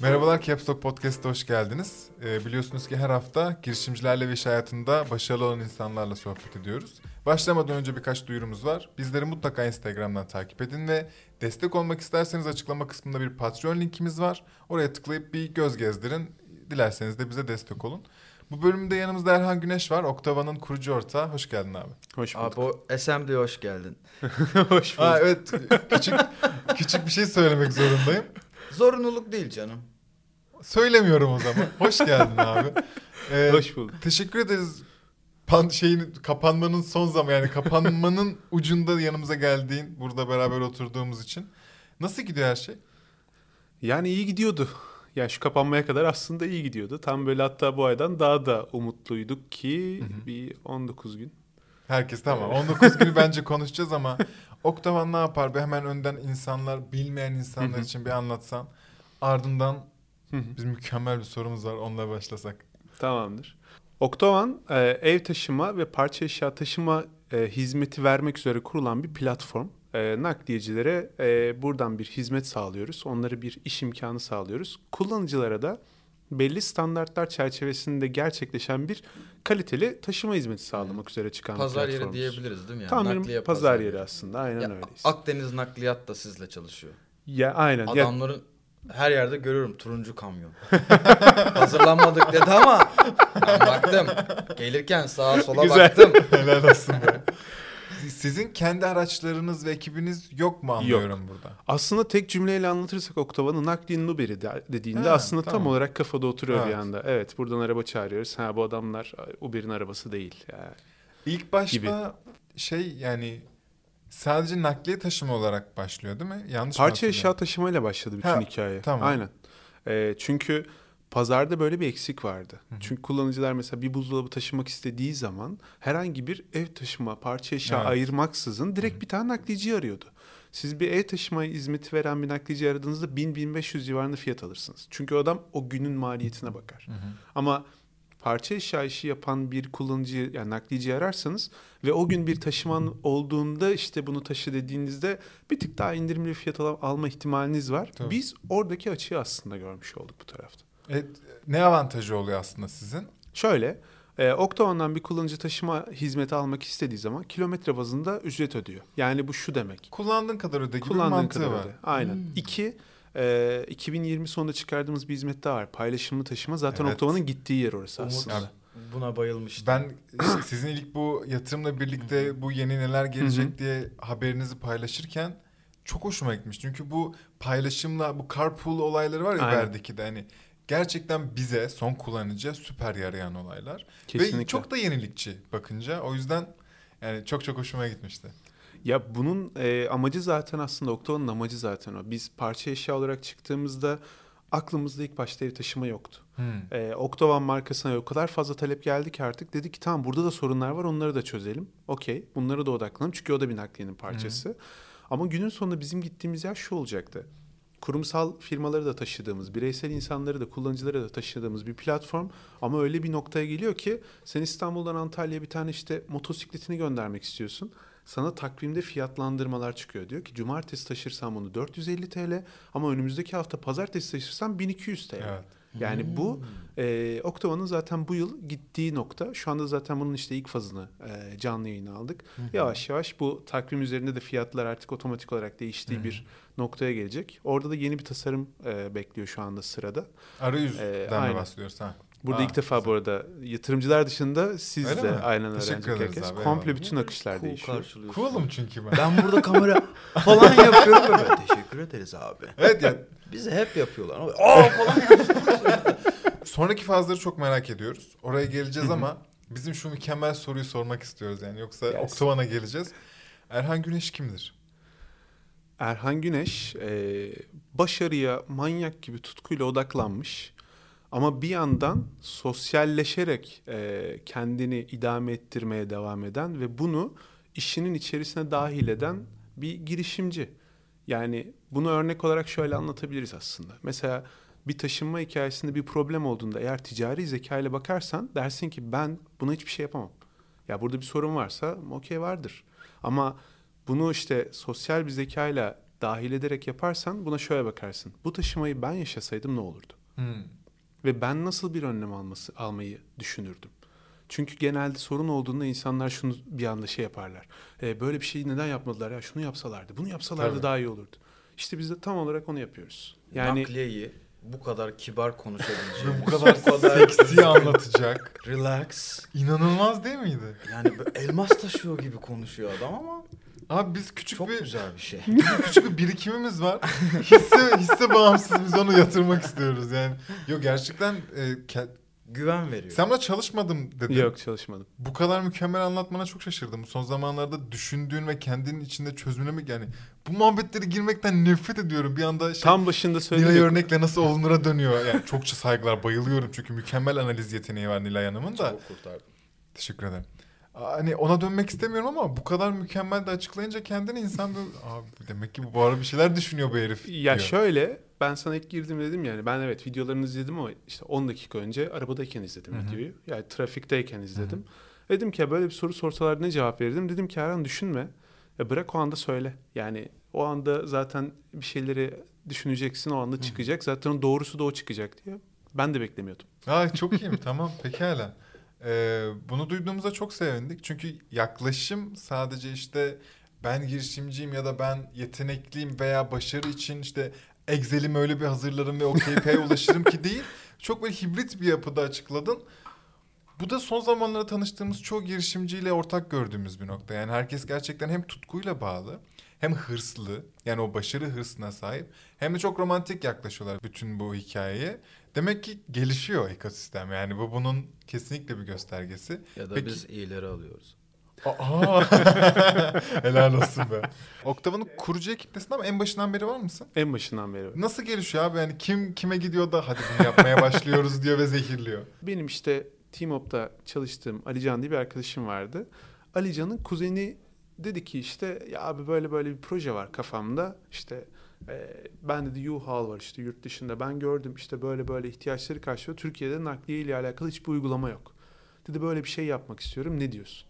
Merhabalar Caps Lock Podcast'a hoş geldiniz. Ee, biliyorsunuz ki her hafta girişimcilerle ve iş hayatında başarılı olan insanlarla sohbet ediyoruz. Başlamadan önce birkaç duyurumuz var. Bizleri mutlaka Instagram'dan takip edin ve destek olmak isterseniz açıklama kısmında bir Patreon linkimiz var. Oraya tıklayıp bir göz gezdirin. Dilerseniz de bize destek olun. Bu bölümde yanımızda Erhan Güneş var. Oktava'nın kurucu ortağı. Hoş geldin abi. Hoş bulduk. Abi o Assembly'e hoş geldin. hoş bulduk. Aa, evet küçük küçük bir şey söylemek zorundayım. Zorunluluk değil canım. Söylemiyorum o zaman. Hoş geldin abi. Ee, Hoş bulduk. Teşekkür ederiz. Pan şeyin kapanmanın son zaman yani kapanmanın ucunda yanımıza geldiğin, burada beraber oturduğumuz için. Nasıl gidiyor her şey? Yani iyi gidiyordu. Yani şu kapanmaya kadar aslında iyi gidiyordu. Tam böyle hatta bu aydan daha da umutluyduk ki bir 19 gün. Herkes tamam. 19 günü bence konuşacağız ama Oktavan ne yapar? Bir hemen önden insanlar, bilmeyen insanlar için bir anlatsan. Ardından biz mükemmel bir sorumuz var. Onunla başlasak. Tamamdır. Oktovan e, ev taşıma ve parça eşya taşıma e, hizmeti vermek üzere kurulan bir platform. E, nakliyecilere e, buradan bir hizmet sağlıyoruz. Onlara bir iş imkanı sağlıyoruz. Kullanıcılara da belli standartlar çerçevesinde gerçekleşen bir kaliteli taşıma hizmeti sağlamak üzere çıkan bir Pazar yeri diyebiliriz değil mi? Yani Tam bir Nakliye pazar, yeri aslında. Aynen Ya, öyleyiz. Akdeniz nakliyat da sizle çalışıyor. ya aynen. Ya, Adamların her yerde görüyorum turuncu kamyon. Hazırlanmadık dedi ama ben baktım. Gelirken sağa sola Güzel. baktım. Helal olsun be. Sizin kendi araçlarınız ve ekibiniz yok mu anlıyorum burada? Aslında tek cümleyle anlatırsak Oktava'nın nakliyenin Uber'i de- dediğinde Ha, aslında tam tamam. olarak kafada oturuyor bir Evet. anda. Evet buradan araba çağırıyoruz. Ha bu adamlar Uber'in arabası değil. Yani İlk başta Gibi. şey yani sadece nakliye taşıma olarak başlıyor değil mi? Yanlış mı Parça eşya taşımayla başladı bütün Ha, hikaye. tamam. Aynen. Ee, çünkü pazarda böyle bir eksik vardı. Çünkü kullanıcılar mesela bir buzdolabı taşımak istediği zaman herhangi bir ev taşıma, parça eşya Evet. ayırmaksızın direkt bir tane nakliyeci arıyordu. Siz bir ev taşıma hizmeti veren bir nakliyeci aradığınızda 1000-1500 civarında fiyat alırsınız. Çünkü o adam o günün maliyetine bakar. Ama parça eşya işi yapan bir kullanıcı yani nakliyeci ararsanız ve o gün bir taşıman olduğunda işte bunu taşı dediğinizde bir tık daha indirimli fiyat al- alma ihtimaliniz var. Tabii. Biz oradaki açığı aslında görmüş olduk bu tarafta. E, ne avantajı oluyor aslında sizin? Şöyle, e, Octagon'dan bir kullanıcı taşıma hizmeti almak istediği zaman kilometre bazında ücret ödüyor. Yani bu şu demek. Kullandığın kadar öde gibi bir Kullandığın mantığı kadar var. öde. Aynen. İki, e, 2020 sonunda çıkardığımız bir hizmet daha var. Paylaşımlı taşıma. Zaten Evet. Octagon'un gittiği yer orası Umut aslında. buna bayılmıştım. Ben işte sizin ilk bu yatırımla birlikte bu yeni neler gelecek diye haberinizi paylaşırken çok hoşuma gitmiş. Çünkü bu paylaşımla bu carpool olayları var ya Aynen. Uber'deki de hani gerçekten bize son kullanıcıya süper yarayan olaylar. Ve Kesinlikle. çok da yenilikçi bakınca. O yüzden yani çok çok hoşuma gitmişti. Ya bunun e, amacı zaten aslında Octagon'un amacı zaten o. Biz parça eşya olarak çıktığımızda aklımızda ilk başta ev taşıma yoktu. Hmm. E, Octagon markasına o kadar fazla talep geldi ki artık dedik ki tamam burada da sorunlar var onları da çözelim. Okey bunlara da odaklanalım çünkü o da bir nakliyenin parçası. Ama günün sonunda bizim gittiğimiz yer şu olacaktı. Kurumsal firmaları da taşıdığımız, bireysel insanları da kullanıcıları da taşıdığımız bir platform ama öyle bir noktaya geliyor ki sen İstanbul'dan Antalya'ya bir tane işte motosikletini göndermek istiyorsun. Sana takvimde fiyatlandırmalar çıkıyor. Diyor ki cumartesi taşırsan bunu 450 TL ama önümüzdeki hafta pazartesi taşırsan 1200 TL. Evet. Yani bu e, Octava'nın zaten bu yıl gittiği nokta. Şu anda zaten bunun işte ilk fazını e, canlı yayına aldık. Yavaş yavaş bu takvim üzerinde de fiyatlar artık otomatik olarak değiştiği bir noktaya gelecek. Orada da yeni bir tasarım e, bekliyor şu anda sırada. Arayüzden Ee, bahsediyoruz ha? Burada Aa, ilk defa bu arada yatırımcılar dışında siz Öyle de mi? aynen öğrenecek herkes. abi, Komple bütün akışlar Cool değişiyor. Cool'um çünkü ben. Ben burada kamera falan yapıyorum böyle. Teşekkür ederiz abi. evet ya Bizi hep yapıyorlar. Aa falan yapıyorlar. sonraki fazları çok merak ediyoruz. Oraya geleceğiz ama bizim şu mükemmel soruyu sormak istiyoruz yani. Yoksa Yes. Oktavan'a geleceğiz. Erhan Güneş kimdir? Erhan Güneş e, başarıya manyak gibi tutkuyla odaklanmış ama bir yandan sosyalleşerek e, kendini idame ettirmeye devam eden ve bunu işinin içerisine dahil eden bir girişimci. Yani bunu örnek olarak şöyle anlatabiliriz aslında. Mesela bir taşınma hikayesinde bir problem olduğunda eğer ticari zeka ile bakarsan dersin ki ben buna hiçbir şey yapamam. Ya burada bir sorun varsa okey vardır. Ama bunu işte sosyal bir zekayla dahil ederek yaparsan buna şöyle bakarsın. Bu taşımayı ben yaşasaydım ne olurdu? Hmm. Ve ben nasıl bir önlem alması almayı düşünürdüm? Çünkü genelde sorun olduğunda insanlar şunu bir anda şey yaparlar. E, böyle bir şeyi neden yapmadılar ya? Şunu yapsalardı, bunu yapsalardı Tabii. daha iyi olurdu. İşte biz de tam olarak onu yapıyoruz. Yani Nakliyeyi bu kadar kibar Ve konuşabileceğim. bu kadar seksi anlatacak. Relax. İnanılmaz değil miydi? Yani elmas taşıyor gibi konuşuyor adam ama Abi biz küçük çok bir güzel bir şey. küçük bir birikimimiz var. Hisse hisse bağımsız biz onu yatırmak istiyoruz yani. Yok gerçekten e, ke- Güven veriyor. sen buna çalışmadım dedin. yok çalışmadım. Bu kadar mükemmel anlatmana çok şaşırdım. Son zamanlarda düşündüğün ve kendinin içinde çözümüne mi yani bu muhabbetleri girmekten nefret ediyorum. Bir anda şey, Tam başında Nilay söyledim. örnekle nasıl olunura dönüyor. Yani çokça saygılar, bayılıyorum çünkü mükemmel analiz yeteneği var Nilay Hanım'ın da. Çok kurtardım. Teşekkür ederim. Hani ona dönmek istemiyorum ama bu kadar mükemmel de açıklayınca kendini insan da abi demek ki bu ara bir şeyler düşünüyor bu herif. Ya diyor. şöyle ben sana ilk girdim dedim yani ben evet videolarını izledim ama işte 10 dakika önce arabadayken izledim Hı hı. videoyu. Yani trafikteyken izledim. Dedim ki ya böyle bir soru sorsalar ne cevap verirdim? Dedim ki Erhan düşünme. Ya bırak o anda söyle. Yani o anda zaten bir şeyleri düşüneceksin o anda çıkacak. Zaten doğrusu da o çıkacak diye. Ben de beklemiyordum. Ay çok iyiyim tamam pekala. Ee, bunu duyduğumuza çok sevindik. Çünkü yaklaşım sadece işte ben girişimciyim ya da ben yetenekliyim veya başarı için işte Excel'imi öyle bir hazırlarım ve o KPI'ye ulaşırım ki değil. Çok böyle hibrit bir yapıda açıkladın. Bu da son zamanlarda tanıştığımız çoğu girişimciyle ortak gördüğümüz bir nokta. Yani herkes gerçekten hem tutkuyla bağlı hem hırslı yani o başarı hırsına sahip hem de çok romantik yaklaşıyorlar bütün bu hikayeye. Demek ki gelişiyor ekosistem yani bu bunun kesinlikle bir göstergesi. Ya da Peki- biz iyileri alıyoruz. Aa! Helal olsun be. Oktav'ın kurucu ekiptesin ama en başından beri var mısın? En başından beri. Nasıl gelişiyor abi? Yani kim kime gidiyor da hadi bunu yapmaya başlıyoruz diyor ve zehirliyor. Benim işte Teamop'ta çalıştığım Alican diye bir arkadaşım vardı. Alican'ın kuzeni dedi ki işte ya abi böyle böyle bir proje var kafamda. İşte e, ben dedi U-Haul var işte yurt dışında. Ben gördüm işte böyle böyle ihtiyaçları karşılıyor. Türkiye'de nakliye ile alakalı hiçbir uygulama yok. Dedi böyle bir şey yapmak istiyorum. Ne diyorsun?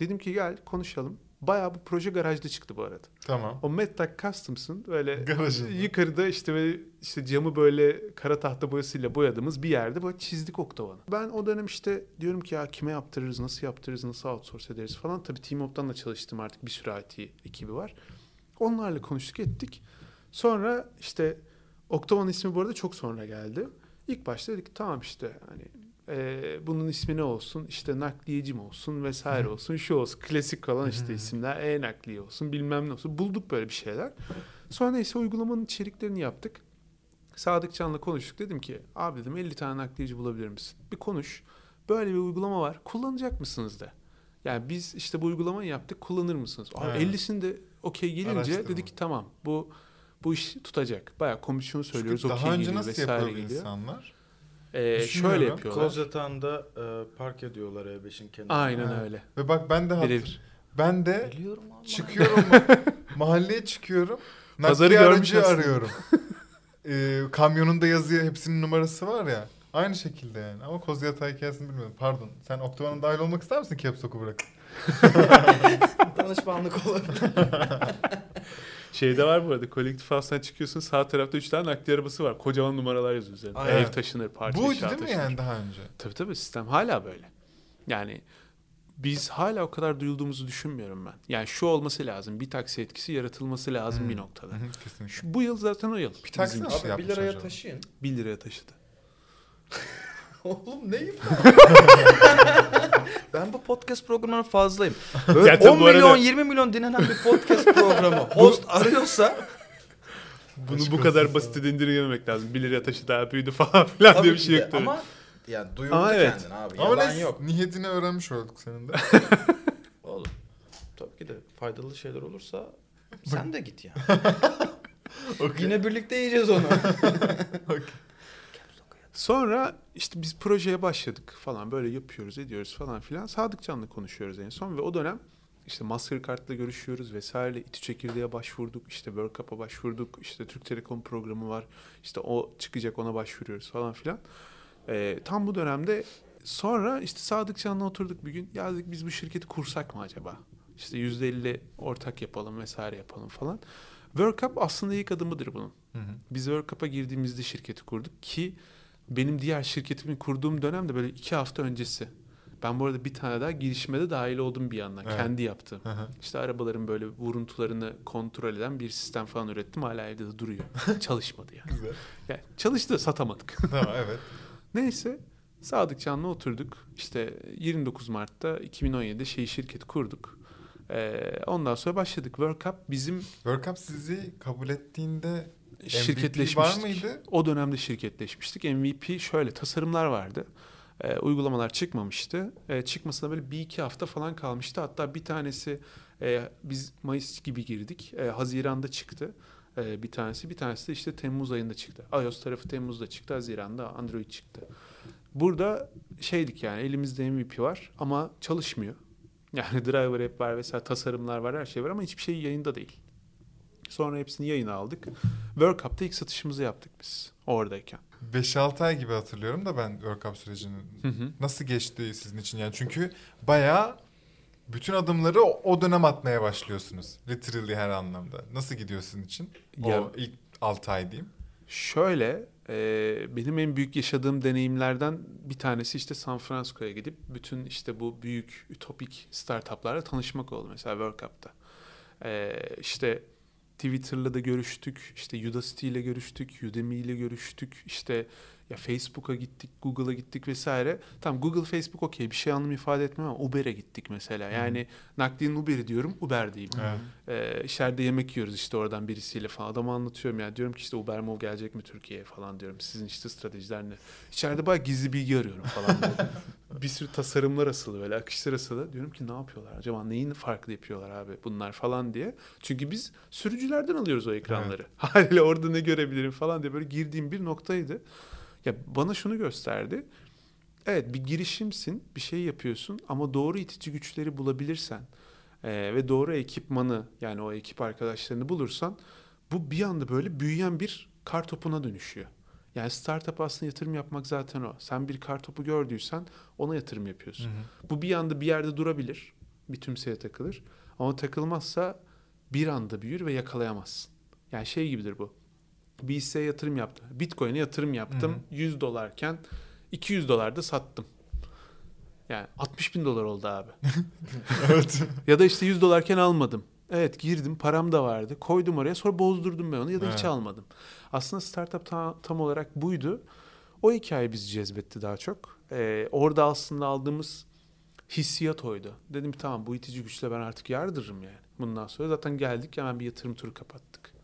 Dedim ki gel konuşalım. Bayağı bu proje garajda çıktı bu arada. Tamam. O Medtech Customs'ın böyle Garajında. yukarıda işte böyle işte camı böyle kara tahta boyasıyla boyadığımız bir yerde böyle çizdik oktavanı. Ben o dönem işte diyorum ki ya kime yaptırırız, nasıl yaptırırız, nasıl outsource ederiz falan. Tabii Teamop'tan da çalıştım artık bir sürü IT ekibi var. Onlarla konuştuk ettik. Sonra işte Oktavan ismi bu arada çok sonra geldi. İlk başta dedik tamam işte hani e, bunun ismi ne olsun işte nakliyeci mi olsun vesaire olsun şu olsun klasik olan işte isimler e-nakliye olsun bilmem ne olsun bulduk böyle bir şeyler. Sonra neyse uygulamanın içeriklerini yaptık. Sadık Can'la konuştuk dedim ki abi dedim 50 tane nakliyeci bulabilir misin? Bir konuş böyle bir uygulama var kullanacak mısınız de. Yani biz işte bu uygulamayı yaptık kullanır mısınız? Abi Evet. 50'sini de okey gelince Araştırma. dedik ki tamam bu bu iş tutacak. Bayağı komisyon söylüyoruz Çünkü okey daha önce geliyor nasıl vesaire yapıyor bu geliyor. insanlar? Ee, şöyle yapıyorlar. Kozyatan'da e, park ediyorlar E5'in kenarına. Aynen Ha. öyle. Ve bak ben de hat- Birebir. ben de Biliyorum ama. çıkıyorum ma- mahalleye çıkıyorum. Pazarı nakliye görmüş aracı aslında. arıyorum. ee, kamyonunda yazıyor hepsinin numarası var ya. Aynı şekilde yani. Ama Kozyatağı hikayesini bilmiyorum. Pardon. Sen Oktava'nın dahil olmak ister misin Caps Lock'u bırak? Danışmanlık olabilir. Şeyde var bu arada kolektif house'tan çıkıyorsun sağ tarafta 3 tane nakliye arabası var. Kocaman numaralar yazıyor üzerinde. Aynen. Ev taşınır, parça eşya değil mi taşınır. yani daha önce? Tabii tabii sistem hala böyle. Yani biz hala o kadar duyulduğumuzu düşünmüyorum ben. Yani şu olması lazım. Bir taksi etkisi yaratılması lazım Hmm. bir noktada. Hı hı, kesinlikle. Şu, bu yıl zaten o yıl. Bir taksi nasıl için. Abi 1 yapmış liraya acaba? taşıyın. 1 liraya taşıdı. Oğlum neyim ben? ben bu podcast programına fazlayım. Böyle Gerçekten 10 bu arada- milyon 20 milyon dinlenen bir podcast programı. Host arıyorsa Bunu Aşk bu kadar sana. basit indirgememek lazım. 1 liraya taşıdı daha büyüdü falan filan tabii diye bir ki şey de. yoktur. Ama yani duyurdu Ama evet. kendini abi. Ama Yalan neyse yok. niyetini öğrenmiş olduk senin de. Oğlum tabii ki de faydalı şeyler olursa sen de git ya. Yine birlikte yiyeceğiz onu. Sonra işte biz projeye başladık falan böyle yapıyoruz ediyoruz falan filan. Sadık Can'la konuşuyoruz en son ve o dönem işte Mastercard'la görüşüyoruz vesaire. İTÜ Çekirdeğe başvurduk, işte World Cup'a başvurduk, işte Türk Telekom programı var. İşte o çıkacak ona başvuruyoruz falan filan. Ee, tam bu dönemde sonra işte Sadık Can'la oturduk bir gün. Ya dedik biz bu şirketi kursak mı acaba? İşte %50 ortak yapalım vesaire yapalım falan. World Cup aslında ilk adımıdır bunun. Hı hı. Biz World Cup'a girdiğimizde şirketi kurduk ki benim diğer şirketimi kurduğum dönem de böyle iki hafta öncesi. Ben bu arada bir tane daha girişime de dahil oldum bir yandan. Evet. Kendi yaptım. Hı. İşte arabaların böyle vuruntularını kontrol eden bir sistem falan ürettim. Hala evde de duruyor. Çalışmadı yani. Güzel. yani çalıştı satamadık. tamam evet. Neyse Sadık Can'la oturduk. İşte 29 Mart'ta 2017'de şeyi şirket kurduk. Ee, ondan sonra başladık. World Cup bizim World Cup sizi kabul ettiğinde MVP şirketleşmiştik. var mıydı? O dönemde şirketleşmiştik. MVP şöyle tasarımlar vardı. Ee, uygulamalar çıkmamıştı. Ee, çıkmasına böyle bir iki hafta falan kalmıştı. Hatta bir tanesi e, biz Mayıs gibi girdik. E, Haziran'da çıktı. E, bir tanesi. Bir tanesi de işte Temmuz ayında çıktı. iOS tarafı Temmuz'da çıktı. Haziran'da Android çıktı. Burada şeydik yani elimizde MVP var ama çalışmıyor. Yani driver app var vesaire tasarımlar var her şey var ama hiçbir şey yayında değil. Sonra hepsini yayına aldık. World Cup'ta ilk satışımızı yaptık biz oradayken. 5-6 ay gibi hatırlıyorum da ben World Cup sürecini. Hı hı. Nasıl geçti sizin için yani? Çünkü bayağı bütün adımları o dönem atmaya başlıyorsunuz. Literally her anlamda. Nasıl gidiyor sizin için? O Ya- ilk 6 ay diyeyim. Şöyle e, benim en büyük yaşadığım deneyimlerden bir tanesi işte San Francisco'ya gidip bütün işte bu büyük ütopik startuplarla tanışmak oldu mesela World Cup'ta. E, işte Twitter'la da görüştük, işte Udacity ile görüştük, Udemy ile görüştük, işte ya Facebook'a gittik, Google'a gittik vesaire. Tamam Google, Facebook okey bir şey anlam ifade etmiyor ama Uber'e gittik mesela. Yani nakliyenin Uber'i diyorum, Uber diyeyim. Evet. Ee, içeride yemek yiyoruz işte oradan birisiyle falan. Adama anlatıyorum ya. Diyorum ki işte Uber Move gelecek mi Türkiye'ye falan diyorum. Sizin işte stratejiler ne? İçeride bayağı gizli bilgi arıyorum falan. bir sürü tasarımlar asılı böyle akışlar asılı. Diyorum ki ne yapıyorlar? Acaba neyin farklı yapıyorlar abi bunlar falan diye. Çünkü biz sürücülerden alıyoruz o ekranları. Haliyle orada ne görebilirim falan diye böyle girdiğim bir noktaydı. Ya bana şunu gösterdi. Evet bir girişimsin, bir şey yapıyorsun ama doğru itici güçleri bulabilirsen e, ve doğru ekipmanı yani o ekip arkadaşlarını bulursan bu bir anda böyle büyüyen bir kar topuna dönüşüyor. Yani startup aslında yatırım yapmak zaten o. Sen bir kar topu gördüysen ona yatırım yapıyorsun. Hı hı. Bu bir anda bir yerde durabilir. Bir tümseye takılır. Ama takılmazsa bir anda büyür ve yakalayamazsın. Yani şey gibidir bu. Hisseye yatırım yaptım. Bitcoin'e yatırım yaptım. Hı 100 dolarken 200 dolarda sattım. Yani 60 bin dolar oldu abi. evet. ya da işte 100 dolarken almadım. Evet girdim param da vardı. Koydum oraya sonra bozdurdum ben onu ya da hiç Evet. almadım. Aslında startup ta- tam olarak buydu. O hikaye bizi cezbetti daha çok. Ee, orada aslında aldığımız hissiyat oydu. Dedim tamam bu itici güçle ben artık yardırırım yani. Bundan sonra zaten geldik hemen bir yatırım turu kapattık.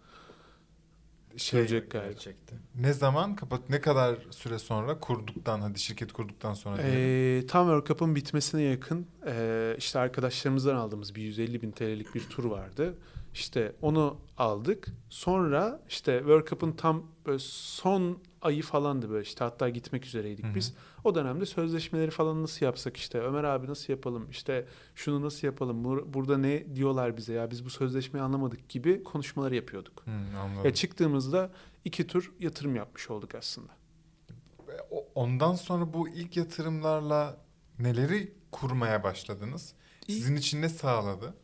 Şey, galiba. Gerçekten. ne zaman kapat ne kadar süre sonra kurduktan hadi şirket kurduktan sonra. Ee, tam World Cup'ın bitmesine yakın e, işte arkadaşlarımızdan aldığımız bir 150 bin TL'lik bir tur vardı. İşte onu aldık. Sonra işte World Cup'ın tam böyle son ayı falandı böyle işte hatta gitmek üzereydik Hı hı. O dönemde sözleşmeleri falan nasıl yapsak işte Ömer abi nasıl yapalım işte şunu nasıl yapalım bur- burada ne diyorlar bize ya biz bu sözleşmeyi anlamadık gibi konuşmaları yapıyorduk. Anladım. Ya çıktığımızda iki tur yatırım yapmış olduk aslında. Ondan sonra bu ilk yatırımlarla neleri kurmaya başladınız? Sizin için ne sağladı?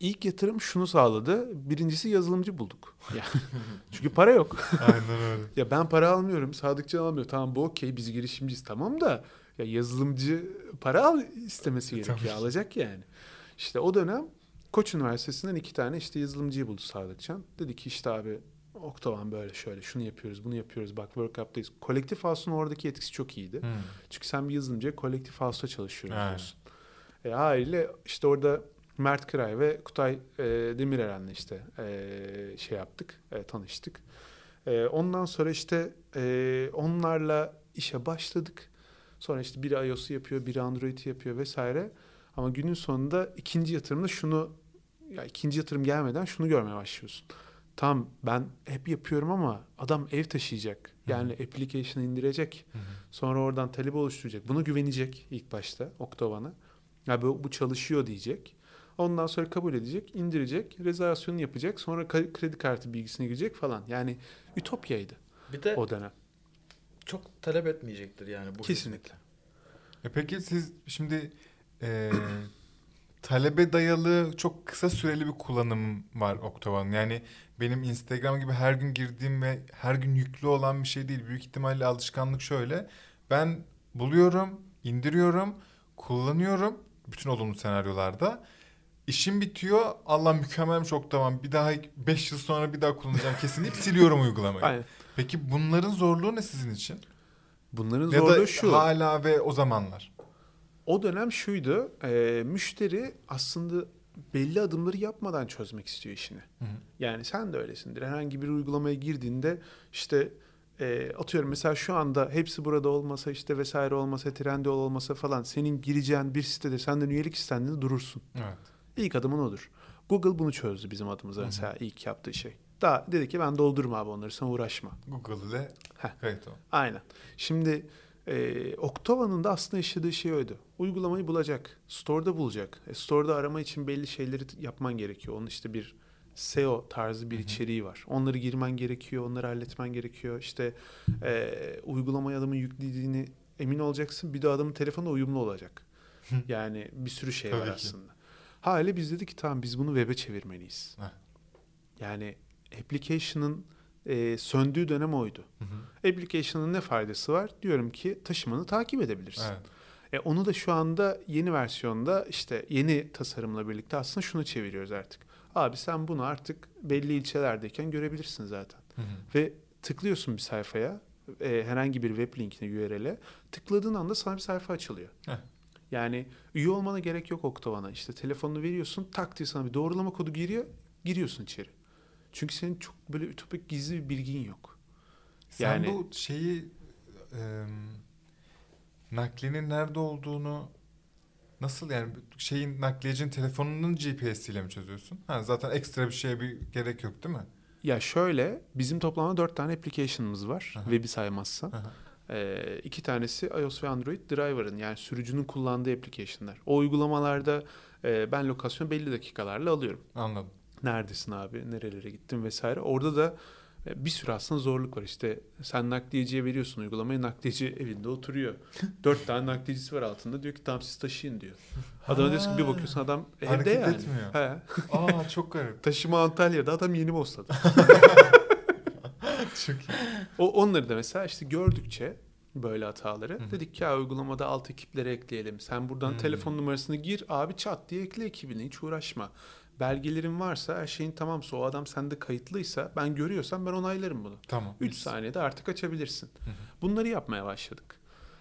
İlk yatırım şunu sağladı. Birincisi yazılımcı bulduk. Çünkü para yok. Aynen öyle. ya ben para almıyorum. Sadıkçı almıyor. Tamam bu okey biz girişimciyiz tamam da ya yazılımcı para al istemesi gerekiyor. Tabii. Alacak yani. İşte o dönem Koç Üniversitesi'nden iki tane işte yazılımcıyı buldu Sadıkçan. Dedi ki işte abi Oktavan böyle şöyle şunu yapıyoruz bunu yapıyoruz bak World Cup'tayız. Kolektif House'un oradaki etkisi çok iyiydi. Hı. Çünkü sen bir yazılımcıya kolektif house'ta çalışıyorsun. Diyorsun. E, haliyle işte orada Mert Kıray ve Kutay e, Demireren'le işte e, şey yaptık, e, tanıştık. E, ondan sonra işte e, onlarla işe başladık. Sonra işte biri iOS'u yapıyor, biri Android'i yapıyor vesaire. Ama günün sonunda ikinci yatırımda şunu, ya ikinci yatırım gelmeden şunu görmeye başlıyorsun. Tam ben hep yapıyorum ama adam ev taşıyacak. Yani application'ı indirecek. Hı hı. Sonra oradan talep oluşturacak. Buna güvenecek ilk başta Octovan'a. Ya bu, bu çalışıyor diyecek. Ondan sonra kabul edecek, indirecek, rezervasyonu yapacak. Sonra kredi kartı bilgisine girecek falan. Yani ütopyaydı Bir de o dönem. çok talep etmeyecektir yani bu Kesinlikle. E peki siz şimdi e, talebe dayalı çok kısa süreli bir kullanım var Octava'nın. Yani benim Instagram gibi her gün girdiğim ve her gün yüklü olan bir şey değil. Büyük ihtimalle alışkanlık şöyle. Ben buluyorum, indiriyorum, kullanıyorum bütün olumlu senaryolarda. İşim bitiyor. Allah mükemmelmiş Octava'm. Bir daha 5 yıl sonra bir daha kullanacağım kesin deyip siliyorum uygulamayı. Aynen. Peki bunların zorluğu ne sizin için? Bunların Ya zorluğu da şu. hala ve o zamanlar. O dönem şuydu. e, müşteri aslında belli adımları yapmadan çözmek istiyor işini. Hı hı. Yani sen de öylesindir. Herhangi bir uygulamaya girdiğinde işte e, atıyorum mesela şu anda hepsi burada olmasa işte vesaire olmasa Trendyol olmasa falan senin gireceğin bir sitede senden üyelik istendiğinde durursun. Evet. İlk adımın odur. Google bunu çözdü bizim adımıza Hı hı. mesela ilk yaptığı şey. Daha dedi ki ben doldurma abi onları sen uğraşma. Google ile kayıt ol. Aynen. Şimdi e, Octava'nın da aslında yaşadığı şey oydu. Uygulamayı bulacak. Store'da bulacak. E, store'da arama için belli şeyleri yapman gerekiyor. Onun işte bir SEO tarzı bir Hı hı. içeriği var. Onları girmen gerekiyor. Onları halletmen gerekiyor. İşte e, uygulamaya adamın yüklediğini emin olacaksın. Bir de adamın telefonu uyumlu olacak. yani bir sürü şey var Tabii ki. aslında. Hali biz dedik ki tamam biz bunu web'e çevirmeliyiz. Heh. Yani application'ın e, söndüğü dönem oydu. Hı hı. Application'ın ne faydası var? Diyorum ki taşımanı takip edebilirsin. Evet. E, onu da şu anda yeni versiyonda işte yeni tasarımla birlikte aslında şunu çeviriyoruz artık. Abi sen bunu artık belli ilçelerdeyken görebilirsin zaten. Hı hı. Ve tıklıyorsun bir sayfaya e, herhangi bir web linkine URL'e tıkladığın anda sana bir sayfa açılıyor. Heh. Yani üye olmana gerek yok Octavan'a. İşte telefonunu veriyorsun tak diye sana bir doğrulama kodu giriyor giriyorsun içeri. Çünkü senin çok böyle ütopik gizli bir bilgin yok. Sen Yani- bu şeyi e, nakliyenin nerede olduğunu nasıl yani şeyin nakliyecinin telefonunun GPS ile mi çözüyorsun? Ha, zaten ekstra bir şeye bir gerek yok değil mi? Ya şöyle bizim toplamda dört tane application'ımız var. Aha. Web'i saymazsan. Aha. Ee, iki tanesi iOS ve Android driver'ın yani sürücünün kullandığı application'lar. O uygulamalarda e, ben lokasyonu belli dakikalarla alıyorum. Anladım. Neredesin abi, nerelere gittin vesaire. Orada da e, bir sürü aslında zorluk var. İşte sen nakliyeciye veriyorsun uygulamayı, nakliyeci evinde oturuyor. Dört tane nakliyecisi var altında. Diyor ki tamam siz taşıyın diyor. Adama diyorsun ki bir bakıyorsun adam evde Hareket yani. etmiyor. He. Aa çok garip. Taşıma Antalya'da adam yeni Bosna'da. Çok iyi. O onları da mesela işte gördükçe böyle hataları Hı hı. dedik ki ya uygulamada alt ekipleri ekleyelim. Sen buradan Hmm. telefon numarasını gir abi çat diye ekle ekibini hiç uğraşma. Belgelerin varsa her şeyin tamamsa o adam sende kayıtlıysa ben görüyorsam ben onaylarım bunu. Tamam. 3 saniyede artık açabilirsin. Hı hı. Bunları yapmaya başladık.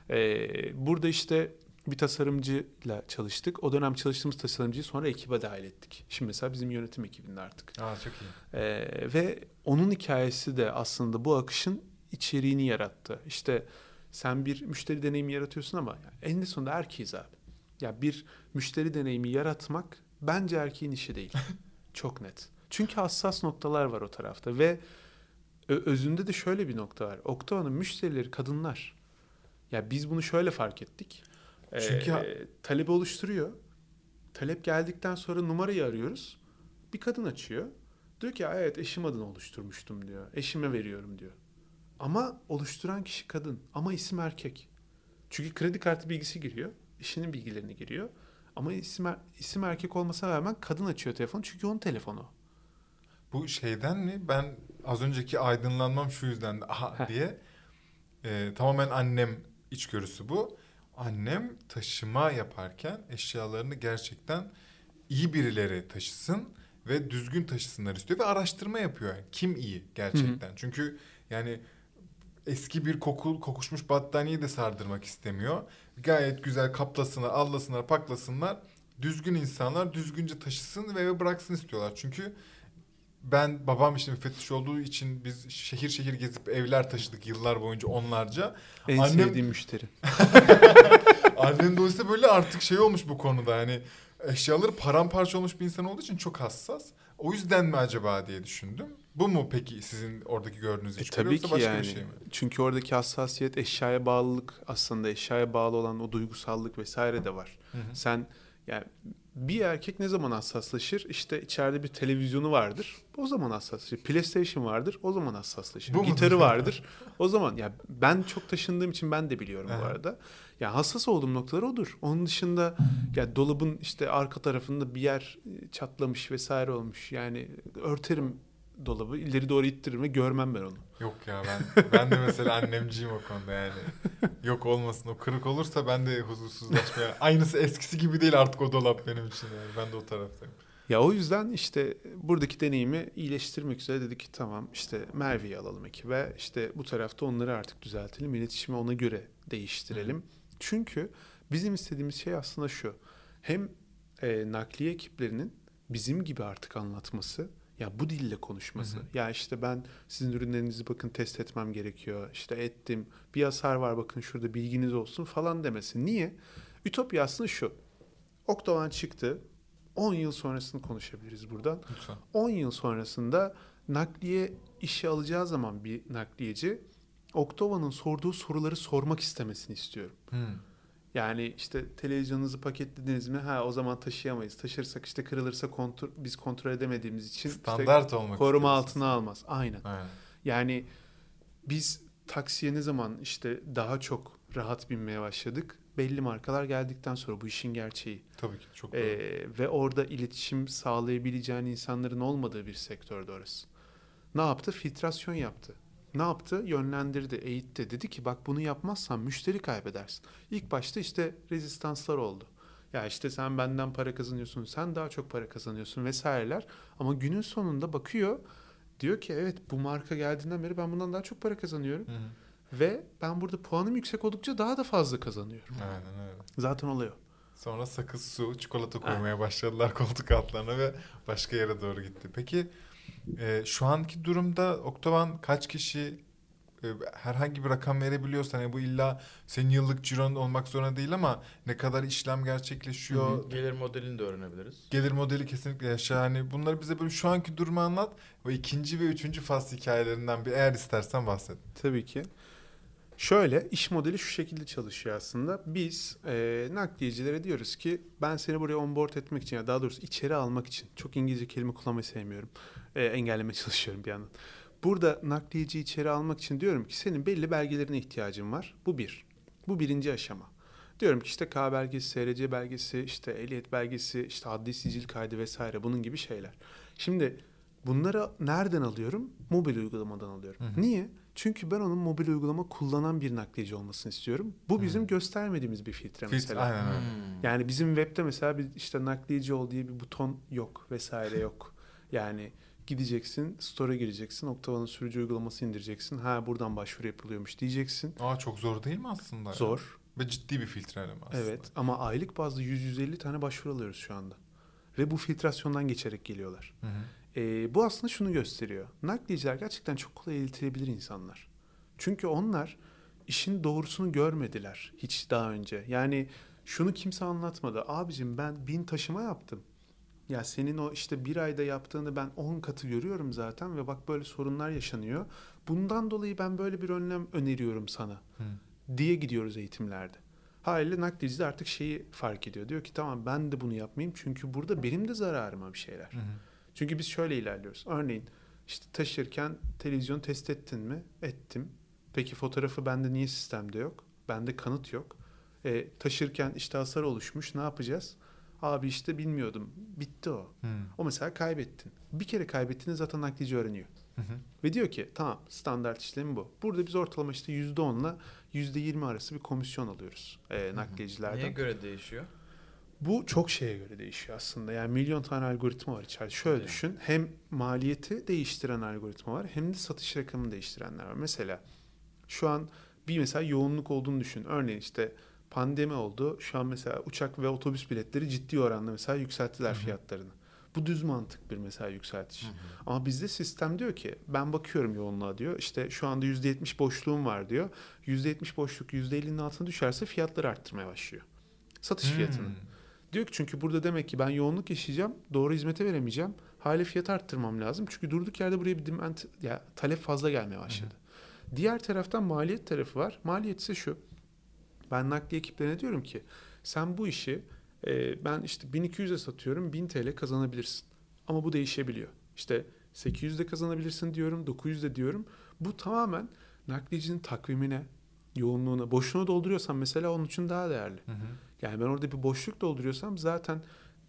Ee, burada işte bir tasarımcıyla çalıştık. O dönem çalıştığımız tasarımcıyı sonra ekibe dahil ettik. Şimdi mesela bizim yönetim ekibinde artık. Aa çok iyi. Ee, ve onun hikayesi de aslında bu akışın içeriğini yarattı. İşte sen bir müşteri deneyimi yaratıyorsun ama eninde sonunda erkeğiz abi. Ya bir müşteri deneyimi yaratmak bence erkeğin işi değil. Çok net. Çünkü hassas noktalar var o tarafta ve özünde de şöyle bir nokta var. Octava'nın müşterileri kadınlar. Ya biz bunu şöyle fark ettik. Çünkü Ee, talebi oluşturuyor. Talep geldikten sonra numarayı arıyoruz. Bir kadın açıyor. Diyor ki evet eşim adına oluşturmuştum diyor. Eşime veriyorum diyor. Ama oluşturan kişi kadın ama isim erkek. Çünkü kredi kartı bilgisi giriyor. Eşinin bilgilerini giriyor. Ama isim, er- isim erkek olmasına rağmen kadın açıyor telefonu çünkü onun telefonu. Bu şeyden mi? Ben az önceki aydınlanmam şu yüzden de, aha diye. Ee, tamamen annem içgörüsü bu. Annem taşıma yaparken eşyalarını gerçekten iyi birileri taşısın ve düzgün taşısınlar istiyor ve araştırma yapıyor. Yani kim iyi gerçekten? Çünkü yani eski bir kokul kokuşmuş battaniye de sardırmak istemiyor. Gayet güzel kaplasınlar, allasınlar, paklasınlar. Düzgün insanlar düzgünce taşısın ve eve bıraksın istiyorlar. Çünkü ben babam işte müfettiş olduğu için biz şehir şehir gezip evler taşıdık yıllar boyunca onlarca. En Annem- sevdiğim müşteri. Annem dolayısıyla böyle artık şey olmuş bu konuda hani eşyaları paramparça olmuş bir insan olduğu için çok hassas. O yüzden mi acaba diye düşündüm. Bu mu peki sizin oradaki gördüğünüz E, tabii ki başka yani. bir şey mi? Çünkü oradaki hassasiyet eşyaya bağlılık aslında eşyaya bağlı olan o duygusallık vesaire de var. Hı hı. Sen yani bir erkek ne zaman hassaslaşır? İşte içeride bir televizyonu vardır. O zaman hassaslaşır. PlayStation vardır. O zaman hassaslaşır. Bu? Gitarı vardır. O zaman ya ben çok taşındığım için ben de biliyorum bu Aha. arada. Ya hassas olduğum noktalar odur. Onun dışında ya dolabın işte arka tarafında bir yer e, çatlamış vesaire olmuş. Yani örterim dolabı ileri doğru ittiririm ve görmem ben onu. Yok ya ben ben de mesela annemciyim o konuda yani. Yok olmasın o kırık olursa ben de huzursuzlaşmaya. Aynısı eskisi gibi değil artık o dolap benim için yani. Ben de o taraftayım. Ya o yüzden işte buradaki deneyimi iyileştirmek üzere dedik ki tamam işte Merve'yi alalım ekibe. İşte bu tarafta onları artık düzeltelim. İletişimi ona göre değiştirelim. Çünkü bizim istediğimiz şey aslında şu. Hem e, nakliye ekiplerinin bizim gibi artık anlatması ya bu dille konuşması. Hı hı. Ya işte ben sizin ürünlerinizi bakın test etmem gerekiyor. İşte ettim. Bir hasar var bakın şurada bilginiz olsun falan demesi. Niye? Ütopya aslında şu. Oktavan çıktı. 10 yıl sonrasını konuşabiliriz buradan. Lütfen. 10 yıl sonrasında nakliye işe alacağı zaman bir nakliyeci Oktova'nın sorduğu soruları sormak istemesini istiyorum. Hmm. Yani işte televizyonunuzu paketlediniz mi? Ha o zaman taşıyamayız. Taşırsak işte kırılırsa kontrol, biz kontrol edemediğimiz için işte Standart olmak koruma istiyorsun. altına almaz. Aynen. Aynen. Yani biz taksiye ne zaman işte daha çok rahat binmeye başladık? Belli markalar geldikten sonra bu işin gerçeği. Tabii ki çok doğru. Ee, ve orada iletişim sağlayabileceğin insanların olmadığı bir sektörde orası. Ne yaptı? Filtrasyon yaptı. Ne yaptı? Yönlendirdi, eğitti. Dedi ki bak bunu yapmazsan müşteri kaybedersin. İlk başta işte rezistanslar oldu. Ya işte sen benden para kazanıyorsun, sen daha çok para kazanıyorsun vesaireler. Ama günün sonunda bakıyor, diyor ki evet bu marka geldiğinden beri ben bundan daha çok para kazanıyorum. Hı hı. Ve ben burada puanım yüksek oldukça daha da fazla kazanıyorum. Aynen öyle. Zaten oluyor. Sonra sakız, su, çikolata koymaya başladılar koltuk altlarına ve başka yere doğru gitti. Peki e, şu anki durumda Oktovan kaç kişi e, herhangi bir rakam verebiliyorsan yani bu illa senin yıllık ciron olmak zorunda değil ama ne kadar işlem gerçekleşiyor, Gelir modelini de öğrenebiliriz. gelir modeli kesinlikle yaşa. Hani bunları bize böyle şu anki durumu anlat ve ikinci ve üçüncü fasl hikayelerinden bir eğer istersen bahset. Tabii ki. Şöyle iş modeli şu şekilde çalışıyor aslında. Biz e, nakliyecilere diyoruz ki ben seni buraya onboard etmek için ya daha doğrusu içeri almak için çok İngilizce kelime kullanmayı sevmiyorum. E, engellemeye çalışıyorum bir yandan. Burada nakliyeci içeri almak için diyorum ki senin belli belgelerine ihtiyacın var. Bu bir. Bu birinci aşama. Diyorum ki işte K belgesi, SRC belgesi, işte ehliyet belgesi, işte adli sicil kaydı vesaire bunun gibi şeyler. Şimdi bunları nereden alıyorum? Mobil uygulamadan alıyorum. Hı hı. Niye? Çünkü ben onun mobil uygulama kullanan bir nakliyeci olmasını istiyorum. Bu bizim Hı. göstermediğimiz bir filtre Filtre, mesela. aynen öyle. Hmm. Yani bizim webde mesela bir işte nakliyeci ol diye bir buton yok vesaire yok. Yani gideceksin, store'a gireceksin, Octava'nın sürücü uygulaması indireceksin. Ha buradan başvuru yapılıyormuş diyeceksin. Aa çok zor değil mi aslında? Zor. Ve ciddi bir filtreleme aslında. Evet ama aylık bazda 100-150 tane başvuru alıyoruz şu anda. Ve bu filtrasyondan geçerek geliyorlar. Hı hı. Ee, bu aslında şunu gösteriyor. Nakliyeciler gerçekten çok kolay eğitilebilir insanlar. Çünkü onlar işin doğrusunu görmediler hiç daha önce. Yani şunu kimse anlatmadı. Abicim ben bin taşıma yaptım. Ya senin o işte bir ayda yaptığını ben 10 katı görüyorum zaten ve bak böyle sorunlar yaşanıyor. Bundan dolayı ben böyle bir önlem öneriyorum sana Hı. diye gidiyoruz eğitimlerde. Haliyle nakliyeci de artık şeyi fark ediyor. Diyor ki tamam ben de bunu yapmayayım çünkü burada benim de zararıma bir şeyler. Hı. Çünkü biz şöyle ilerliyoruz. Örneğin işte taşırken televizyon test ettin mi? Ettim. Peki fotoğrafı bende niye sistemde yok? Bende kanıt yok. E, taşırken işte hasar oluşmuş ne yapacağız? Abi işte bilmiyordum. Bitti o. Hı. O mesela kaybettin. Bir kere kaybettiğini zaten naklici öğreniyor. Hı hı. Ve diyor ki tamam standart işlemi bu. Burada biz ortalama işte %10 ile %20 arası bir komisyon alıyoruz e, nakliyecilerden. Neye göre değişiyor? Bu çok şeye göre değişiyor aslında. Yani milyon tane algoritma var içeride. Şöyle Evet. düşün. Hem maliyeti değiştiren algoritma var hem de satış rakamını değiştirenler var. Mesela şu an bir mesela yoğunluk olduğunu düşün. Örneğin işte pandemi oldu. Şu an mesela uçak ve otobüs biletleri ciddi oranda mesela yükselttiler Hı hı. fiyatlarını. Bu düz mantık bir mesela yükseltiş. Hı hı. Ama bizde sistem diyor ki ben bakıyorum yoğunluğa diyor. İşte şu anda %70 boşluğum var diyor. %70 boşluk %50'nin altına düşerse fiyatları arttırmaya başlıyor. Satış fiyatını. Diyor ki çünkü burada demek ki ben yoğunluk yaşayacağım, doğru hizmete veremeyeceğim. Hale fiyat arttırmam lazım. Çünkü durduk yerde buraya bir demand, ya talep fazla gelmeye başladı. Diğer taraftan maliyet tarafı var. Maliyet ise şu. Ben nakliye ekiplerine diyorum ki sen bu işi e, ben işte 1200'e satıyorum 1000 TL kazanabilirsin. Ama bu değişebiliyor. İşte 800'de kazanabilirsin diyorum 900'de diyorum. Bu tamamen nakliyecinin takvimine, yoğunluğuna, boşluğunu dolduruyorsan mesela onun için daha değerli. Hı hı. Yani ben orada bir boşluk dolduruyorsam zaten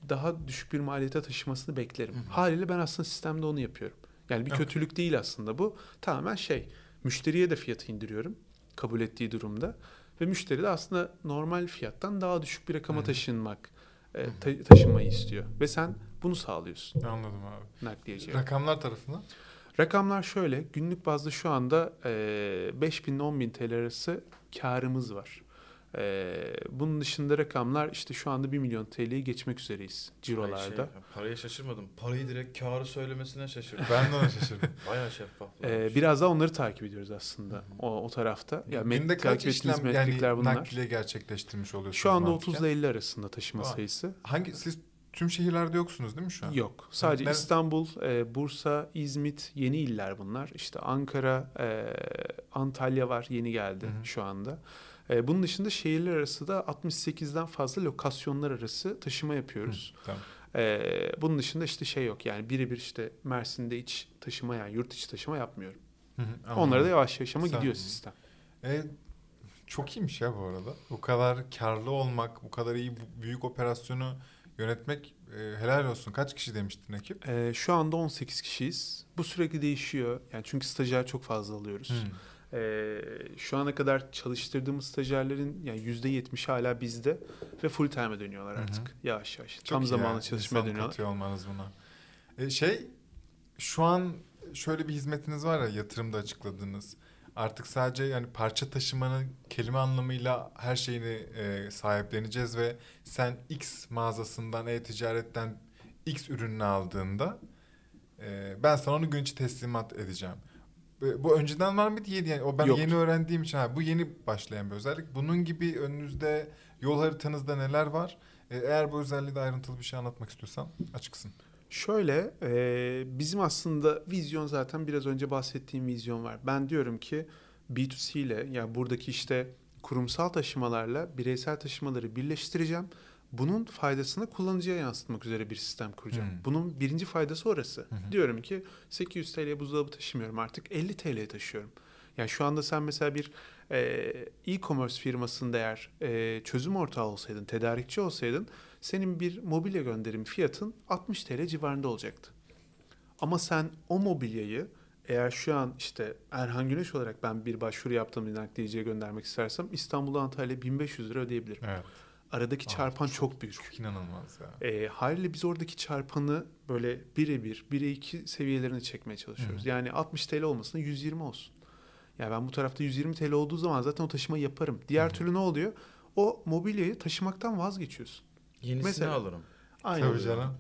daha düşük bir maliyete taşımasını beklerim. Hı hı. Haliyle ben aslında sistemde onu yapıyorum. Yani bir Evet. kötülük değil aslında bu. Tamamen şey, müşteriye de fiyatı indiriyorum kabul ettiği durumda. Ve müşteri de aslında normal fiyattan daha düşük bir rakama Hı hı. taşınmak, e, ta- taşınmayı istiyor. Ve sen bunu sağlıyorsun Anladım abi. nakliyeciye. Rakamlar tarafından? Rakamlar şöyle, günlük bazda şu anda e, 5000 ile 10.000 TL arası karımız var. E, bunun dışında rakamlar işte şu anda 1 milyon TL'yi geçmek üzereyiz cirolarda. Ay şey, paraya şaşırmadım. Parayı direkt karı söylemesine şaşırdım. Ben de ona şaşırdım. Bayağı şeffaf. E, biraz daha onları takip ediyoruz aslında o, o tarafta. Ya met- Günde kaç takip ettiğimiz işlem yani bunlar. nakliye gerçekleştirmiş oluyorsunuz? Şu anda mantıken? 30 ile 50 arasında taşıma Vay. sayısı. Hangi siz tüm şehirlerde yoksunuz değil mi şu an? Yok. Sadece Nere- İstanbul, e, Bursa, İzmit yeni iller bunlar. İşte Ankara, e, Antalya var yeni geldi Hı hı. şu anda. E, bunun dışında şehirler arası da 68'den fazla lokasyonlar arası taşıma yapıyoruz. Tamam. E, bunun dışında işte şey yok yani birebir işte Mersin'de iç taşıma yani yurt içi taşıma yapmıyorum. Hı hı, Onlara da yavaş yavaş ama gidiyor sistem. E, çok iyiymiş ya bu arada. Bu kadar karlı olmak, bu kadar iyi büyük operasyonu yönetmek e, helal olsun. Kaç kişi demiştin ekip? E, şu anda 18 kişiyiz. Bu sürekli değişiyor. Yani çünkü stajyer çok fazla alıyoruz. Hı. Ee, şu ana kadar çalıştırdığımız stajyerlerin yani yüzde yetmiş hala bizde ve full time'e dönüyorlar Hı hı. artık yavaş yavaş. Çok Tam zamanlı ya, çalışmaya insan dönüyorlar. katıyor olmanız buna. E, şey, şu an şöyle bir hizmetiniz var ya yatırımda açıkladığınız. Artık sadece yani parça taşımanın kelime anlamıyla her şeyini e, sahipleneceğiz ve sen X mağazasından e-ticaretten X ürününü aldığında e, ben sana onu gün içi teslimat edeceğim. Bu önceden var mıydı? Yeni, yani o ben Yoktu. yeni öğrendiğim için ha, bu yeni başlayan bir özellik. Bunun gibi önünüzde yol haritanızda neler var? E, Eğer bu özelliği de ayrıntılı bir şey anlatmak istiyorsan açıksın. Şöyle e, bizim aslında vizyon zaten biraz önce bahsettiğim vizyon var. Ben diyorum ki B2C ile yani buradaki işte kurumsal taşımalarla bireysel taşımaları birleştireceğim. Bunun faydasını kullanıcıya yansıtmak üzere bir sistem kuracağım. Hmm. Bunun birinci faydası orası. hı. Diyorum ki 800 TL'ye buzdolabı taşımıyorum artık 50 TL'ye taşıyorum. Yani şu anda sen mesela bir e, e-commerce firmasında eğer e, çözüm ortağı olsaydın, tedarikçi olsaydın senin bir mobilya gönderim fiyatın 60 TL civarında olacaktı. Ama sen o mobilyayı eğer şu an işte Erhan Güneş olarak ben bir başvuru yaptığım nakliyeciye göndermek istersem İstanbul'a Antalya 1500 lira ödeyebilirim. Evet. Aradaki Aa, çarpan çok, büyük. Çok inanılmaz ya. E, haliyle biz oradaki çarpanı böyle birebir, bire iki seviyelerine çekmeye çalışıyoruz. Hı. Yani 60 TL olmasın 120 olsun. Yani ben bu tarafta 120 TL olduğu zaman zaten o taşımayı yaparım. Diğer Hı. türlü ne oluyor? O mobilyayı taşımaktan vazgeçiyorsun. Yenisini Mesela- alırım. Aynen. Tabii canım.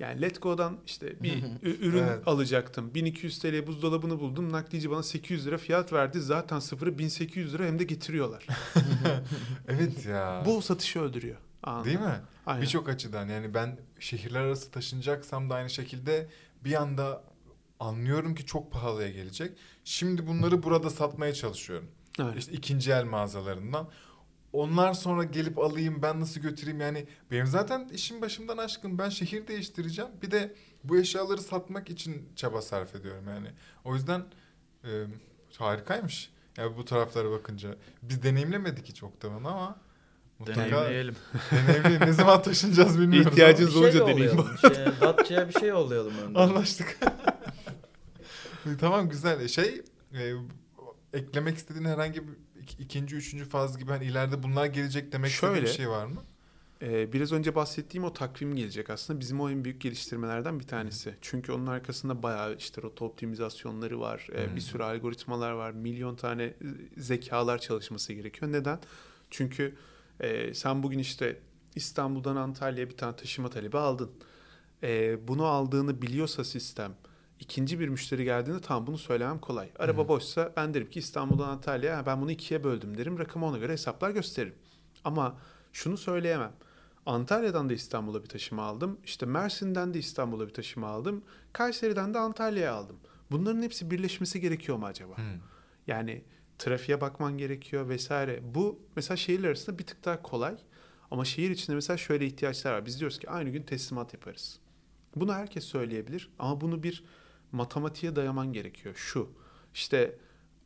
Yani Letgo'dan işte bir ürün Evet. alacaktım. 1200 TL buzdolabını buldum. Naklici bana 800 lira fiyat verdi. Zaten sıfırı 1800 lira hem de getiriyorlar. Evet ya. Bu satışı öldürüyor. Anladın Değil mi? Birçok açıdan yani ben şehirler arası taşınacaksam da aynı şekilde bir anda anlıyorum ki çok pahalıya gelecek. Şimdi bunları burada satmaya çalışıyorum. Aynen. İşte ikinci el mağazalarından. Onlar sonra gelip alayım ben nasıl götüreyim yani benim zaten işim başımdan aşkın ben şehir değiştireceğim. Bir de bu eşyaları satmak için çaba sarf ediyorum yani. O yüzden e, harikaymış. Yani bu taraflara bakınca. Biz deneyimlemedik hiç Oktavan ama mutlaka Deneyimleyelim. deneyimleyelim. ne zaman taşınacağız bilmiyoruz. İhtiyacınız şey olunca deneyim. Şey, Datça'ya bir şey yollayalım önden. Anlaştık. tamam güzel. Şey e, eklemek istediğin herhangi bir ik- ikinci, üçüncü faz gibi hani ileride bunlar gelecek demek istediğin bir Şöyle, şey var mı? Ee, biraz önce bahsettiğim o takvim gelecek aslında bizim o en büyük geliştirmelerden bir tanesi. Çünkü onun arkasında bayağı işte rota optimizasyonları var, e, bir sürü algoritmalar var, milyon tane e, zekalar çalışması gerekiyor. Neden? Çünkü e, sen bugün işte İstanbul'dan Antalya'ya bir tane taşıma talebi aldın. E, bunu aldığını biliyorsa sistem, ikinci bir müşteri geldiğinde tam bunu söylemem kolay. Araba Hı. boşsa ben derim ki İstanbul'dan Antalya'ya "Ha, ben bunu ikiye böldüm derim. Rakamı ona göre hesaplar gösteririm. Ama şunu söyleyemem. Antalya'dan da İstanbul'a bir taşıma aldım. İşte Mersin'den de İstanbul'a bir taşıma aldım. Kayseri'den de Antalya'ya aldım. Bunların hepsi birleşmesi gerekiyor mu acaba? Hmm. Yani trafiğe bakman gerekiyor vesaire. Bu mesela şehirler arasında bir tık daha kolay. Ama şehir içinde mesela şöyle ihtiyaçlar var. Biz diyoruz ki aynı gün teslimat yaparız. Bunu herkes söyleyebilir ama bunu bir matematiğe dayaman gerekiyor. Şu işte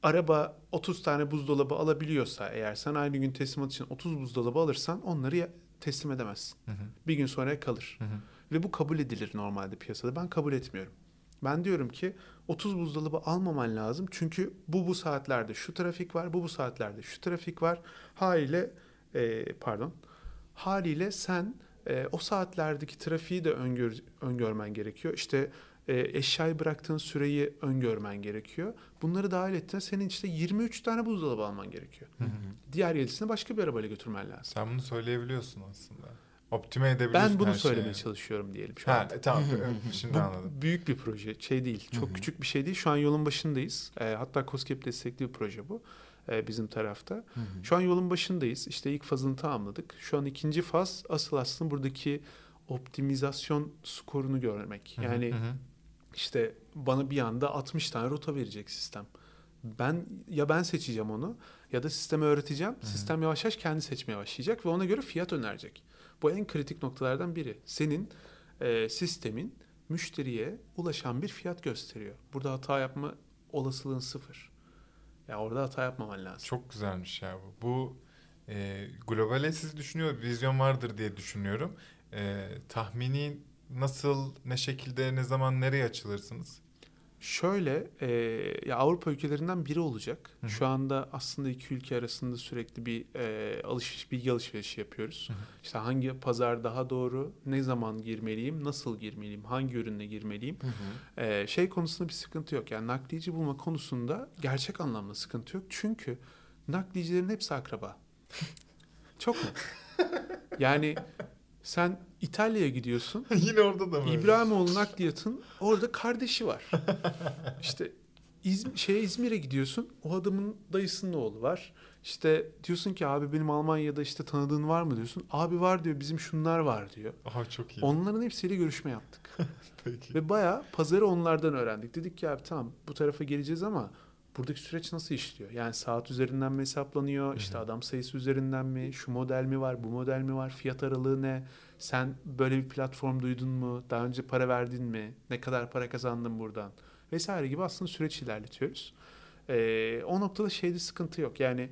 araba 30 tane buzdolabı alabiliyorsa eğer sen aynı gün teslimat için 30 buzdolabı alırsan onları teslim edemezsin. Hı hı. Bir gün sonra kalır. Hı hı. Ve bu kabul edilir normalde piyasada. Ben kabul etmiyorum. Ben diyorum ki 30 buzdolabı almaman lazım. Çünkü bu bu saatlerde şu trafik var, bu bu saatlerde şu trafik var. Haliyle e, pardon. Haliyle sen e, o saatlerdeki trafiği de öngör, öngörmen gerekiyor. İşte e, eşyayı bıraktığın süreyi öngörmen gerekiyor. Bunları dahil ettiğinde senin işte 23 tane buzdolabı alman gerekiyor. Hı hı. Diğer yedisini başka bir arabayla götürmen lazım. Sen bunu söyleyebiliyorsun aslında. Optime edebiliyorsun Ben bunu her söylemeye şeyi. çalışıyorum diyelim şu Ha anda. e, tamam şimdi Bu anladım. büyük bir proje, şey değil, çok Hı hı. küçük bir şey değil. Şu an yolun başındayız. E, hatta COSGAP destekli bir proje bu e, bizim tarafta. Şu an yolun başındayız. İşte ilk fazını tamamladık. Şu an ikinci faz asıl aslında buradaki optimizasyon skorunu görmek. Hı hı, Yani hı hı. İşte bana bir anda 60 tane rota verecek sistem. Ben ya ben seçeceğim onu ya da sisteme öğreteceğim. hı. Sistem yavaş yavaş kendi seçmeye başlayacak ve ona göre fiyat önerecek. Bu en kritik noktalardan biri. Senin e, sistemin müşteriye ulaşan bir fiyat gösteriyor. Burada hata yapma olasılığın sıfır. Ya orada hata yapmaman lazım. Çok güzelmiş ya bu. Bu e, globale siz düşünüyor, vizyon vardır diye düşünüyorum. E, tahmini nasıl, ne şekilde, ne zaman, nereye açılırsınız? Şöyle, e, ya Avrupa ülkelerinden biri olacak. Hı hı. Şu anda aslında iki ülke arasında sürekli bir e, alışveriş, bilgi alışverişi yapıyoruz. Hı hı. İşte hangi pazar daha doğru, ne zaman girmeliyim, nasıl girmeliyim, hangi ürünle girmeliyim. E, şey konusunda bir sıkıntı yok. Yani nakliyeci bulma konusunda gerçek anlamda sıkıntı yok. Çünkü nakliyecilerin hepsi akraba. Çok mu? Yani sen İtalya'ya gidiyorsun. Yine orada da mı? İbrahimoğlu nakliyatın orada kardeşi var. İşte İzm şeye İzmir'e gidiyorsun. O adamın dayısının oğlu var. İşte diyorsun ki abi benim Almanya'da işte tanıdığın var mı diyorsun. Abi var diyor bizim şunlar var diyor. Aha çok iyi. Onların hepsiyle görüşme yaptık. Peki. Ve bayağı pazarı onlardan öğrendik. Dedik ki abi tamam bu tarafa geleceğiz ama buradaki süreç nasıl işliyor? Yani saat üzerinden mi hesaplanıyor? İşte adam sayısı üzerinden mi? Şu model mi var? Bu model mi var? Fiyat aralığı ne? Sen böyle bir platform duydun mu? Daha önce para verdin mi? Ne kadar para kazandın buradan? Vesaire gibi aslında süreç ilerletiyoruz. Ee, o noktada şeyde sıkıntı yok. Yani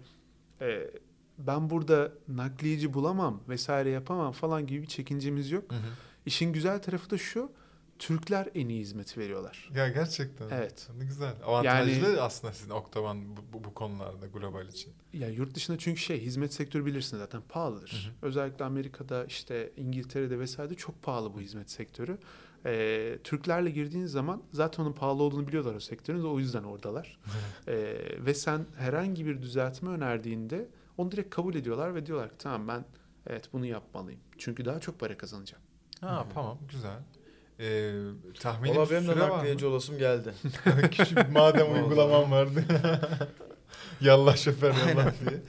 e, ben burada nakliyeci bulamam vesaire yapamam falan gibi bir çekincemiz yok. Hı hı. İşin güzel tarafı da şu. Türkler en iyi hizmeti veriyorlar. Ya gerçekten. Evet. Ne güzel. Avantajlı Yani- aslında sizin Oktavan bu, bu, bu konularda global için. Ya yurt dışında çünkü şey hizmet sektörü bilirsin zaten pahalıdır. Özellikle Amerika'da işte İngiltere'de vesaire çok pahalı bu hizmet sektörü. Ee, Türklerle girdiğin zaman zaten onun pahalı olduğunu biliyorlar o sektörün o yüzden oradalar. Ee, ve sen herhangi bir düzeltme önerdiğinde onu direkt kabul ediyorlar ve diyorlar ki tamam ben evet bunu yapmalıyım. Çünkü daha çok para kazanacağım. Ha tamam güzel. Ee, tahmini Valla bir benim de nakliyeci olasım geldi. Küçük madem uygulamam vardı. yallah şoför yallah diye.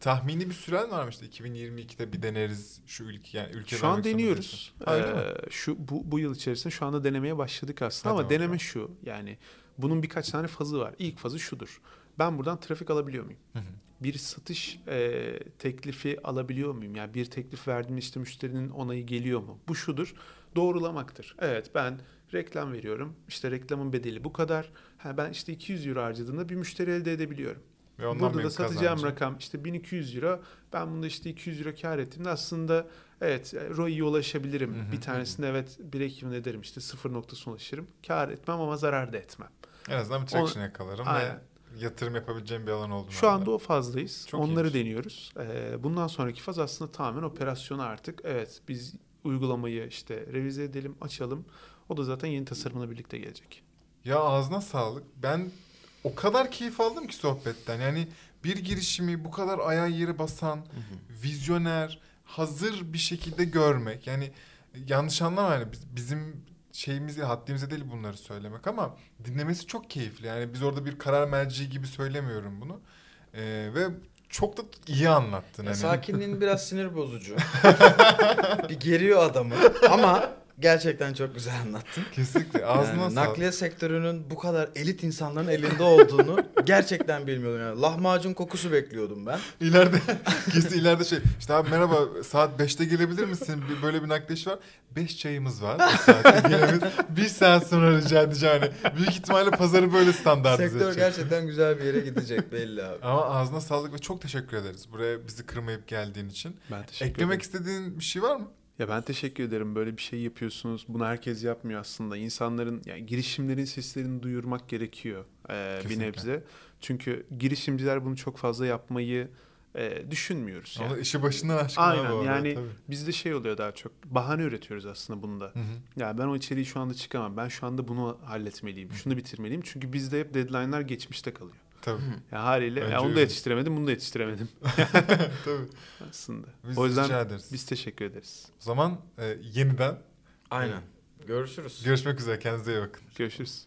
Tahmini bir süren var mı işte 2022'de bir deneriz şu ülke yani ülke Şu an deniyoruz. Ee, şu bu, bu yıl içerisinde şu anda denemeye başladık aslında Hadi ama deneme bakalım. şu. Yani bunun birkaç tane fazı var. İlk fazı şudur. Ben buradan trafik alabiliyor muyum? Hı hı. Bir satış e, teklifi alabiliyor muyum? Yani bir teklif verdiğim işte müşterinin onayı geliyor mu? Bu şudur. Doğrulamaktır. Evet ben reklam veriyorum. İşte reklamın bedeli bu kadar. Ha, ben işte 200 euro harcadığımda bir müşteri elde edebiliyorum. Ve ondan Burada da satacağım kazancım. rakam işte 1200 euro. Ben bunda işte 200 euro kar ettiğimde aslında evet ROI'ye ulaşabilirim. Hı hı, bir tanesinde evet break even ederim işte sıfır noktasına ulaşırım. Kar etmem ama zarar da etmem. En azından bir traction yakalarım Aynen. ve yatırım yapabileceğim bir alan oldu. Şu anda o fazdayız. Çok Onları iyiymiş. deniyoruz. Ee, bundan sonraki faz aslında tamamen operasyonu artık. Evet biz uygulamayı işte revize edelim, açalım. O da zaten yeni tasarımla birlikte gelecek. Ya ağzına sağlık. Ben o kadar keyif aldım ki sohbetten. Yani bir girişimi bu kadar ayağı yere basan, vizyoner, hazır bir şekilde görmek. Yani yanlış anlama yani biz- bizim şeyimiz değil, haddimize değil bunları söylemek ama dinlemesi çok keyifli. Yani biz orada bir karar merci gibi söylemiyorum bunu. Ee, ve çok da iyi anlattın. Ya hani. sakinliğin biraz sinir bozucu. bir geriyor adamı ama gerçekten çok güzel anlattın. Kesinlikle. Ağzına Yani sağlık. nakliye sektörünün bu kadar elit insanların elinde olduğunu gerçekten bilmiyordum. Yani lahmacun kokusu bekliyordum ben. İleride kesin ileride şey işte abi merhaba saat 5'te gelebilir misin? Bir- Böyle bir nakliş var. 5 çayımız var. Bir. Bir saat sonra rica edeceğim. Yani büyük ihtimalle pazarı böyle standartize Sektör edecek. gerçekten güzel bir yere gidecek belli abi. Ama ağzına sağlık ve çok teşekkür ederiz. Buraya bizi kırmayıp geldiğin için. Ben teşekkür Eklemek ederim. istediğin bir şey var mı? Ya ben teşekkür ederim. Böyle bir şey yapıyorsunuz. Bunu herkes yapmıyor aslında. İnsanların yani girişimlerin seslerini duyurmak gerekiyor ee, bir nebze. Çünkü girişimciler bunu çok fazla yapmayı e, düşünmüyoruz. Yani. Onu işi başından aşkına Aynen bu arada, yani tabii. bizde şey oluyor daha çok. Bahane üretiyoruz aslında bunda. Hı hı. Ya ben o içeriği şu anda çıkamam. Ben şu anda bunu halletmeliyim. Şunu bitirmeliyim. Çünkü bizde hep deadline'lar geçmişte kalıyor. Tabii. Ya haliyle ya onu öyle. da yetiştiremedim, bunu da yetiştiremedim tabii. aslında. Biz o rica yüzden ederiz. biz teşekkür ederiz. O zaman e, yeniden Aynen. Görüşürüz. görüşmek üzere. Kendinize iyi bakın. Görüşürüz.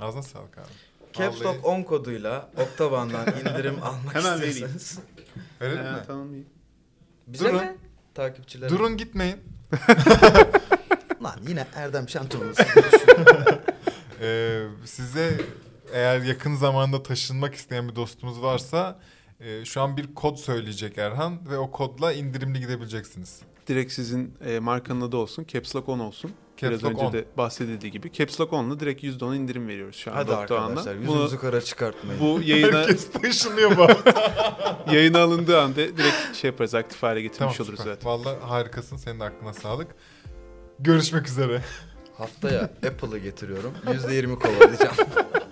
Ağzına sağlık abi. Caps Vallahi- Lock 10 koduyla Octaban'dan indirim almak Hemen vereyim. istiyorsanız. Verelim mi? Ha, tamam iyi. Bize Durun. mi? Takipçilere. Durun gitmeyin. Lan yine Erdem Şanturlu. Ee, size eğer yakın zamanda taşınmak isteyen bir dostumuz varsa e, şu an bir kod söyleyecek Erhan ve o kodla indirimli gidebileceksiniz. Direkt sizin e, markanın adı olsun. Caps Lock 10 olsun. Caps Biraz Lock önce 10. de bahsedildiği gibi. Caps Lock 10'la direkt %10 indirim veriyoruz şu an. Hadi arkadaşlar Bunu, yüzümüzü kara çıkartmayın. bu yayına, Herkes taşınıyor bu arada. yayına alındığı anda direkt şey yaparız aktif hale getirmiş tamam oluruz süper. zaten. Vallahi harikasın. Senin de aklına sağlık. Görüşmek üzere. Haftaya Apple'ı getiriyorum. %20 kovalayacağım.